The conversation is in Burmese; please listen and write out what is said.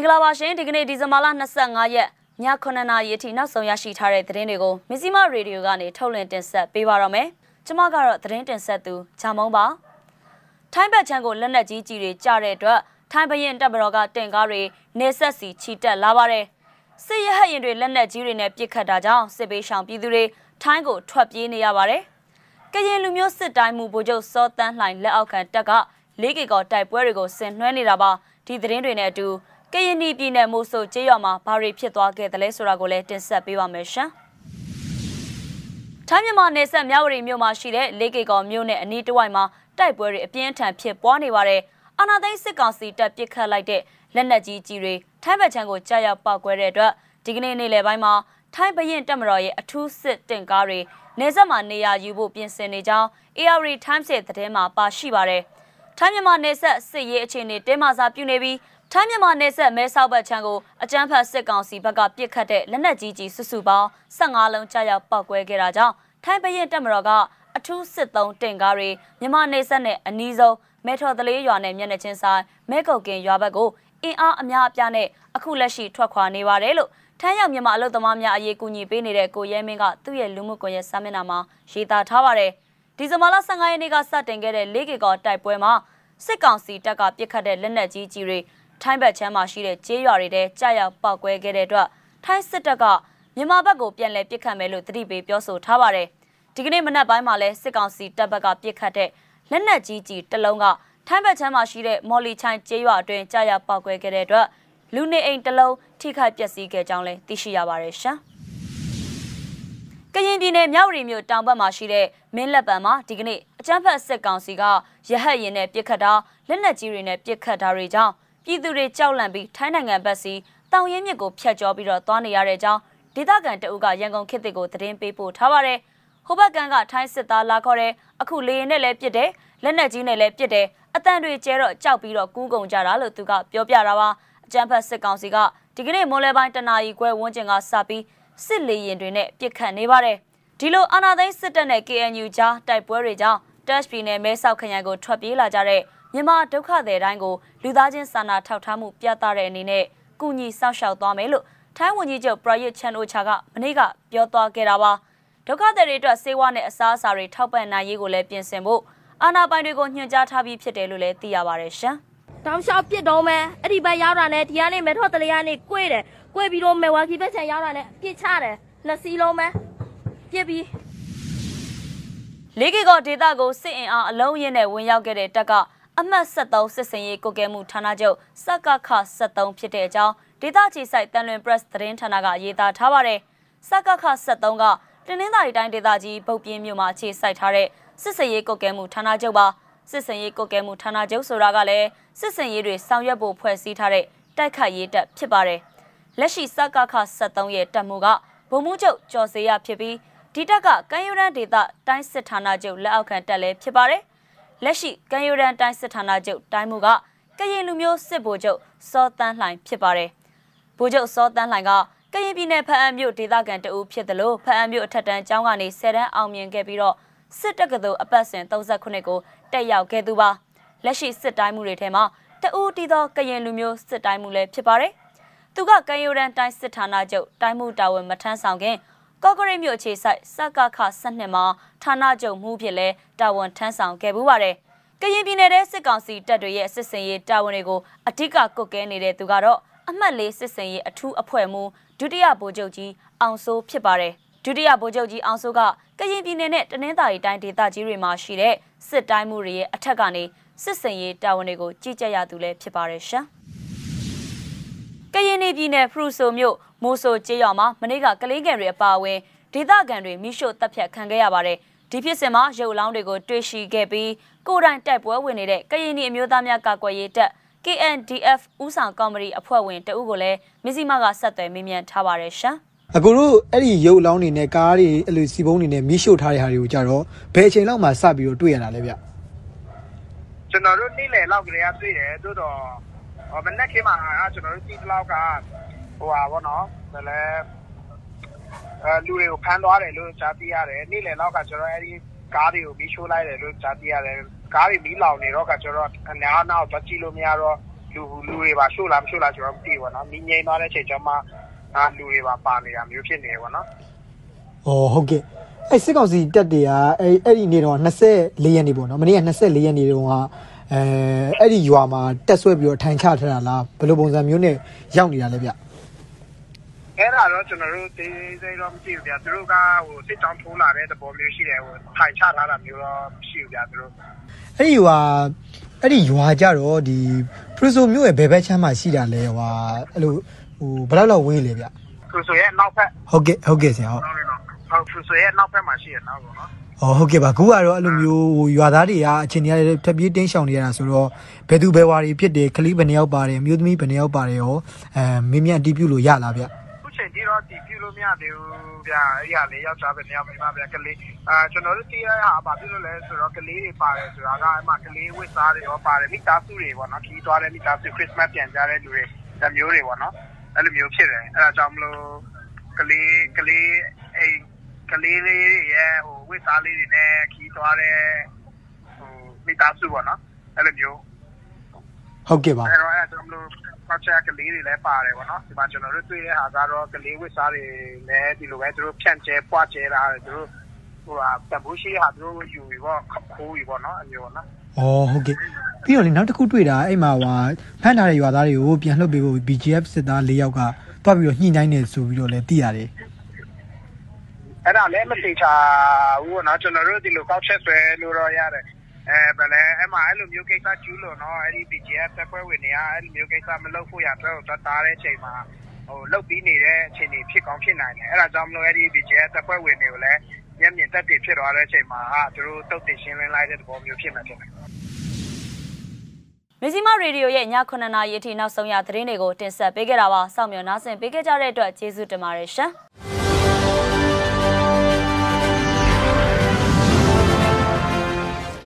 င်္ဂလာပါရှင်ဒီကနေ့ဒီဇင်ဘာလ25ရက်ည9:00နာရီအထိနောက်ဆုံးရရှိထားတဲ့သတင်းတွေကိုမဇီမရေဒီယိုကနေထုတ်လွှင့်တင်ဆက်ပေးပါရမယ်။ကျွန်မကတော့သတင်းတင်ဆက်သူဂျာမုံပါ။ထိုင်းဘက်ချမ်းကိုလက်နက်ကြီးကြီးတွေကြားတဲ့အတွက်ထိုင်းဘရင်တပ်မတော်ကတင်ကားတွေနေဆက်စီချီတက်လာပါတယ်။စစ်ရဟတ်ရင်တွေလက်နက်ကြီးတွေနဲ့ပစ်ခတ်တာကြောင့်စစ်ပေးရှောင်ပြည်သူတွေထိုင်းကိုထွက်ပြေးနေရပါတယ်။ကရင်လူမျိုးစစ်တိုင်းမှုဗိုလ်ချုပ်စောတန်းလှိုင်လက်အောက်ခံတပ်ကလေးကီကောတိုက်ပွဲတွေကိုဆင်နွှဲနေတာပါဒီသတင်းတွေနဲ့အတူ ကရင်ပြည်နယ်မိုးဆိုကျေးရွာမှာဘာတွေဖြစ်သွားခဲ့သလဲဆိုတာကိုလည်းတင်ဆက်ပေးပါမယ်ရှင်။ထိုင်းမြန်မာနယ်စပ်မြဝတီမြို့မှာရှိတဲ့လေးကေကောမြို့နယ်အနီးတစ်ဝိုက်မှာတိုက်ပွဲတွေအပြင်းထန်ဖြစ်ပွားနေပါတယ်။အာနာသိန်းစစ်ကောင်စီတပ်ပစ်ခတ်လိုက်တဲ့လက်နက်ကြီးကြီးတွေထိုင်းဘက်ခြမ်းကိုကြားရောက်ပောက်ကွဲတဲ့အတွက်ဒီကနေ့နေ့လယ်ပိုင်းမှာထိုင်းဘရင်တပ်မတော်ရဲ့အထူးစစ်တင်ကားတွေနေဆက်မှာနေရာယူဖို့ပြင်ဆင်နေကြောင်း AR Times ရဲ့သတင်းမှာပါရှိပါတယ်။ထိုင်းမြန်မာနယ်စပ်စစ်ရေးအခြေအနေတင်းမာစာပြုနေပြီး ထိုင်းမြန်မာနယ်စပ်မဲဆောက်ဘက်ခြမ်းကိုအကြမ်းဖက်စစ်ကောင်စီဘက်ကပစ်ခတ်တဲ့လက်နက်ကြီးကြီးစုစုပေါင်း15လုံးကြာရောက်ပောက်ကွဲခဲ့တာကြောင့်ထိုင်းဘရင်တပ်မတော်ကအထူးစစ်သုံးတင်ကားတွေမြန်မာနယ်စပ်နဲ့အနီးဆုံးမဲထော်တလေးရွာနဲ့မျက်နှာချင်းဆိုင်မဲကုတ်ကင်ရွာဘက်ကိုအင်အားအများအပြားနဲ့အခုလက်ရှိထွက်ခွာနေပါတယ်လို့ထမ်းရောက်မြန်မာအလုပ်သမားများအရေးကူညီပေးနေတဲ့ကိုရဲမင်းကသူ့ရဲ့လူမှုကွန်ရက်စာမျက်နှာမှာရေးသားထားပါတယ်ဒီဇင်ဘာလ15ရက်နေ့ကစတင်ခဲ့တဲ့၄ကီကောတိုက်ပွဲမှာစစ်ကောင်စီတပ်ကပစ်ခတ်တဲ့လက်နက်ကြီးကြီးတွေ ထိုင်းဘက်ချမ်းမှာရှိတဲ့ကျေးရွာတွေထဲကြာရောက်ပောက်ကွဲခဲ့တဲ့အတွက်ထိုင်းစစ်တပ်ကမြန်မာဘက်ကိုပြန်လည်ပစ်ခတ်မယ်လို့သတိပေးပြောဆိုထားပါတယ်။ဒီကနေ့မနက်ပိုင်းမှာလဲစစ်ကောင်စီတပ်ဘက်ကပစ်ခတ်တဲ့လက်နက်ကြီးကြီးတစ်လုံးကထိုင်းဘက်ချမ်းမှာရှိတဲ့မော်လီချိုင်ကျေးရွာအတွင်းကြာရောက်ပောက်ကွဲခဲ့တဲ့အတွက်လူနေအိမ်တစ်လုံးထိခိုက်ပျက်စီးခဲ့ကြောင်းလည်းသိရှိရပါတယ်ရှင်။ကရင်ပြည်နယ်မြောက်ရီမြို့တောင်ဘက်မှာရှိတဲ့မင်းလက်ပံမှာဒီကနေ့အကြမ်းဖက်စစ်ကောင်စီကရဟတ်ရင်နဲ့ပစ်ခတ်တာလက်နက်ကြီးတွေနဲ့ပစ်ခတ်တာတွေကြောင့် ပြည်သူတွေကြောက်လန့်ပြီးထိုင်းနိုင်ငံဘက်စီတောင်ရင်းမြစ်ကိုဖျက်ကျော်ပြီးတော့သွားနေရတဲ့အကြောင်းဒေသခံတအုပ်ကရန်ကုန်ခေတ်ကိုသတင်းပေးပို့ထားပါတယ်။ဟိုဘက်ကန်ကထိုင်းစစ်သားလာခေါ်တဲ့အခုလေရင်နဲ့လည်းပြစ်တယ်လက်နက်ကြီးနဲ့လည်းပြစ်တယ်အတန်တွေကျဲတော့ကြောက်ပြီးတော့ကူးကုန်ကြတာလို့သူကပြောပြတာပါ။အကြမ်းဖက်စစ်ကောင်စီကဒီကနေ့မိုးလဲပိုင်းတနာရီခွဲဝန်းကျင်ကစပြီးစစ်လေရင်တွေနဲ့ပြစ်ခတ်နေပါတယ်။ဒီလိုအာဏာသိမ်းစစ်တပ်နဲ့ KNU ကြားတိုက်ပွဲတွေကြောင့် Dash ပြည်နယ်မဲဆောက်ခရိုင်ကိုထွက်ပြေးလာကြတဲ့မြန်မာဒုက္ခသည်တိုင်းကိုလူသားချင်းစာနာထောက်ထားမှုပြသတဲ့အနေနဲ့ကုညီစောင့်ရှောက်သွားမယ်လို့ထိုင်းဝန်ကြီးချုပ်ပရယစ်ချန်အိုချာကမနေ့ကပြောသွားခဲ့တာပါဒုက္ခသည်တွေအတွက်စေဝါနဲ့အစားအစာတွေထောက်ပံ့နိုင်ရေးကိုလည်းပြင်ဆင်ဖို့အာဏာပိုင်တွေကိုညွှန်ကြားထားပြီးဖြစ်တယ်လို့လည်းသိရပါတယ်ရှင်တောင်လျှောက်ပြစ်တော့မယ်အဲ့ဒီဘက်ရောက်တာနဲ့ဒီကနေမဲထော့တလေးကနေကွေးတယ်ကွေးပြီးတော့မဲဝါခီဘက်ချန်ရောက်တာနဲ့ပြစ်ချတယ်နှစ်စီးလုံးပဲပြစ်ပြီး လေးကီကောဒေတာကိုစစ်အင်အားအလုံးရင်းနဲ့ဝင်ရောက်ခဲ့တဲ့တပ်ကအမှတ်73စစ်စင်ရေးကိုကဲမှုဌာနချုပ်စကခ73ဖြစ်တဲ့အကြောင်းဒေသကြီးဆိုင်တန်လွင် press သတင်းဌာနကရေးသားထားပါတယ်။စကခ73ကတင်းနှင်းသာရီတိုင်းဒေသကြီးဗုတ်ပြင်းမြို့မှာအခြေစိုက်ထားတဲ့စစ်စင်ရေးကိုကဲမှုဌာနချုပ်ပါစစ်စင်ရေးကိုကဲမှုဌာနချုပ်ဆိုတာကလည်းစစ်စင်ရေးတွေဆောင်ရွက်ဖို့ဖွဲ့စည်းထားတဲ့တိုက်ခိုက်ရေးတပ်ဖြစ်ပါတယ်။လက်ရှိစကခ73ရဲ့တပ်မှုကဗိုလ်မှူးချုပ်ကျော်စေရဖြစ်ပြီး ဒီတပ်ကကမ်းရိုးတန်းဒေသတိုင်းစစ်ဌာနချုပ်လက်အောက်ခံတပ်လည်းဖြစ်ပါတယ်လက်ရှိကံယူရန်တိုင်းစစ်ဌာနချုပ်တိုင်းမှုကကရင်လူမျိုးစစ်ဗိုလ်ချုပ်စောတန်းလှိုင်ဖြစ်ပါတယ်။ဗိုလ်ချုပ်စောတန်းလှိုင်ကကရင်ပြည်နယ်ဖအံမြို့ဒေသခံတအူးဖြစ်တယ်လို့ဖအံမြို့အထက်တန်းကျောင်းကနေ10တန်းအောင်မြင်ခဲ့ပြီးတော့စစ်တက္ကသိုလ်အပတ်စဉ်39ကိုတက်ရောက်ခဲ့သူပါ။လက်ရှိစစ်တိုင်းမှုတွေထဲမှာတအူးတီသောကရင်လူမျိုးစစ်တိုင်းမှုလည်းဖြစ်ပါတယ်။သူကကံယူရန်တိုင်းစစ်ဌာနချုပ်တိုင်းမှုတာဝန်မထမ်းဆောင်ခင် ကော့ကရိတ်မြို့အခြေစိုက်စကခ12မှာဌာနချုပ်မှုဖြစ်လဲတာဝန်ထမ်းဆောင်ခဲ့ပူးပါတယ်။ကရင်ပြည်နယ်တဲ့စစ်ကောင်စီတပ်တွေရဲ့စစ်စင်ရေးတာဝန်တွေကိုအဓိကကုတ်ကဲနေတဲ့သူကတော့အမှတ်လေးစစ်စင်ရေးအထူးအဖွဲ့မှူးဒုတိယဗိုလ်ချုပ်ကြီးအောင်စိုးဖြစ်ပါတယ်။ဒုတိယဗိုလ်ချုပ်ကြီးအောင်စိုးကကရင်ပြည်နယ်နဲ့တနင်္သာရီတိုင်းဒေသကြီးတွေမှာရှိတဲ့စစ်တိုင်းမှုတွေရဲ့အထက်ကနေစစ်စင်ရေးတာဝန်တွေကိုကြီးကြပ်ရသူလည်းဖြစ်ပါတယ်ရှင်။ ကရင်ပြည်နယ်ဖရူဆိုမြို့မိုးဆိုကျေးရွာမှာမနေ့ကကလေးငယ်တွေအပါအဝင်ဒေသခံတွေမိရှို့တပ်ဖြတ်ခံခဲ့ရပါတယ်။ဒီဖြစ်စဉ်မှာရုပ်လောင်းတွေကိုတွေ့ရှိခဲ့ပြီးကိုယ်တိုင်တိုက်ပွဲဝင်နေတဲ့ကရင်ပြည်အမျိုးသားများကာကွယ်ရေးတပ် KNDF ဦးဆောင်ကော်မတီအဖွဲ့ဝင်တဦးကိုလည်းမစ္စည်းမကဆက်သွယ်မေးမြန်းထားပါတယ်ရှာ။အခုတို့အဲ့ဒီရုပ်လောင်းတွေနဲ့ကားတွေအဲ့လိုစီပုံးတွေနဲ့မိရှို့ထားတဲ့ဟာတွေကိုကြတော့ဘယ်အချိန်လောက်မှစပြီးတော့တွေ့ရတာလဲဗျ။ကျွန်တော်တို့နေ့လယ်လောက်ကလေးကတွေ့တယ်သို့တော့ မနေ့ကမှကျွန်တော်တို့ကြည့်လောက်ကဟိုပါဗောနော်ဒါလည်းအဲလူတွေကိုဖမ်းသွားတယ်လို့ကြားသိရတယ်နေ့လယ်လောက်ကကျွန်တော်အဲဒီကားတွေကိုမီးရှို့လိုက်တယ်လို့ကြားသိရတယ်ကားတွေမီးလောင်နေတော့ကကျွန်တော်အများနောက်တော့ကြည့်လို့မရတော့လူလူတွေပါရှို့လားမရှို့လားကျွန်တော်မသိဘူးပေါ့နော်။မြင်းငိမ့်သွားတဲ့အချိန်ကျမှအာလူတွေပါပါနေတာမျိုးဖြစ်နေတယ်ပေါ့နော်။ဩဟုတ်ကဲ့။အဲ့စစ်ကောင်စီတက်တွေကအဲ့အဲ့ဒီနေ့တော့24ရက်နေ့ပေါ့နော်။မနေ့က24ရက်နေ့တုန်းက အဲအဲ့ဒီရွာမှာတက်ဆွဲပြီးတော့ထိုင်ချထားတာလားဘယ်လိုပုံစံမျိုးနဲ့ရောက်နေတာလဲဗျ။အဲ့ဒါတော့ကျွန်တော်တို့သေးသေးတော့မသိဘူးဗျာ။သူတို့ကဟိုစစ်တောင်းထိုးလာတဲ့သဘောမျိုးရှိတယ်ဟိုထိုင်ချထားတာမျိုးတော့မရှိဘူးဗျာသူတို့။အဲ့ဒီရွာအဲ့ဒီရွာကြတော့ဒီပရိုဆိုမျိုးရဲ့ဘယ်ဘက်ချမ်းမှာရှိတာလဲဟွာအဲ့လိုဟိုဘယ်လောက်လောက်ဝေးလဲဗျ။သူဆိုရဲ့နောက်ဖက်။ဟုတ်ကဲ့ဟုတ်ကဲ့ဆရာဟုတ်နောက်လေးတော့ဟုတ်သူဆိုရဲ့နောက်ဖက်မှာရှိရနောက်ပေါ့နော်။။ ဩဟုတ်ကဲ့ပါခုကတော့အဲ့လိုမျိုးဟိုရွာသားတွေကအချိန်ကြီးရထပ်ပြေးတင်းရှောင်နေရတာဆိုတော့ဘယ်သူဘယ်ဝါတွေဖြစ်တယ်ကလေးဘယ်နှယောက်ပါတယ်အမျိုးသမီးဘယ်နှယောက်ပါတယ်ရောအဲမင်းမြတ်အတီးပြုလို့ရလားဗျခုချိန်ကြီးတော့တည်ပြလို့မရသေးဘူးဗျာအဲ့ရလေယောက်ျားပဲနေရာမိန်းမပဲကလေးအာကျွန်တော်တို့တီးရဟာဘာဖြစ်လို့လဲဆိုတော့ကလေးတွေပါတယ်ဆိုတာကအဲ့မှာကလေးဝစ်စားတွေရောပါတယ်မိသားစုတွေပေါ့နော်ခီးသွားတဲ့မိသားစုခရစ်စမတ်ပြန်ကြတဲ့လူတွေတမျိုးတွေပေါ့နော်အဲ့လိုမျိုးဖြစ်တယ်အဲ့ဒါကြောင့်မလို့ကလေးကလေးအိမ် ကလေးလေးတွေရဲ့ဟိုဝစ်စားလေးတွေနဲ့ခီးသွားတဲ့ဟိုမိသားစုပေါ့နော်အဲ့လိုမျိုးဟုတ်ကဲ့ပါအဲ့တော့အဲ့ဒါကြောင့်မလို့ဖတ်ချက်ကလေးတွေလည်းပါတယ်ပေါ့နော်ဒီမှာကျွန်တော်တို့တွေ့တဲ့ဟာကတော့ကလေးဝစ်စားတွေလည်းဒီလိုပဲသူတို့ဖြန့်ကျဲပွားကျဲတာသူတို့ဟိုဟာတဘူရှိဟာသူတို့ယူပြီးပေါ့ခိုးပြီးပေါ့နော်အမျိုးပေါ့နော်။ဩဟုတ်ကဲ့ပြီးတော့လေနောက်တစ်ခုတွေ့တာအဲ့မှာဟွာဖမ်းထားတဲ့ရွာသားတွေကိုပြန်လှုပ်ပေးဖို့ BGF စစ်သား၄ယောက်ကတွားပြီးတော့ညှိနှိုင်းနေဆိုပြီးတော့လည်းသိရတယ် အဲ့ဒါလည်းမသိချာဘူးပေါ့နော်ကျွန်တော်တို့ဒီလိုကောက်ချက်ဆွဲလို့တော့ရတယ်အဲဗလဲအဲ့မှာအဲ့လိုမျိုးကိစ္စကျူးလို့နော်အဲ့ဒီ BGF တက်ပွဲဝင်နေရအဲ့လိုမျိုးကိစ္စမလုပ်ဖို့ရတော့တော့တားတဲ့အချိန်မှာဟိုလုတ်ပြီးနေတဲ့အချိန်တွေဖြစ်ကောင်းဖြစ်နိုင်တယ်အဲ့ဒါကြောင့်မလို့အဲ့ဒီ BGF တက်ပွဲဝင်တွေကိုလည်းမျက်မြင်တက်တည်ဖြစ်သွားတဲ့အချိန်မှာဟာသူတို့တုတ်တင်ရှင်းလင်းလိုက်တဲ့သဘောမျိုးဖြစ်မှဖြစ်တယ်မဇီမရေဒီယိုရဲ့ည9နာရီအထိနောက်ဆုံးရသတင်းတွေကိုတင်ဆက်ပေးခဲ့တာပါ။စောင့်မျှော်နားဆင်ပေးခဲ့ကြတဲ့အတွက်ကျေးဇူးတင်ပါတယ်ရှင်။